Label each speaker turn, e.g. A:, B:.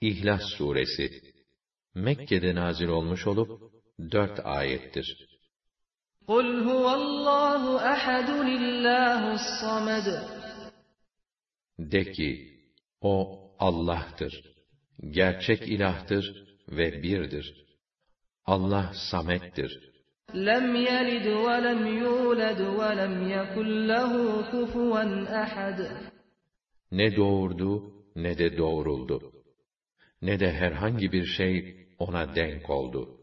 A: İhlas suresi Mekke'de nazil olmuş olup dört ayettir.
B: قُلْ هُوَ اللّٰهُ أَحَدٌ اللّٰهُ الصَّمَدُ
A: De ki, o Allah'tır. Gerçek ilahtır ve birdir. Allah samettir.
B: لَمْ يَلِدْ وَلَمْ يُولَدْ وَلَمْ يَكُنْ لَهُ كُفُوًا أَحَدٌ
A: Ne doğurdu, ne de doğruldu. Ne de herhangi bir şey ona denk oldu.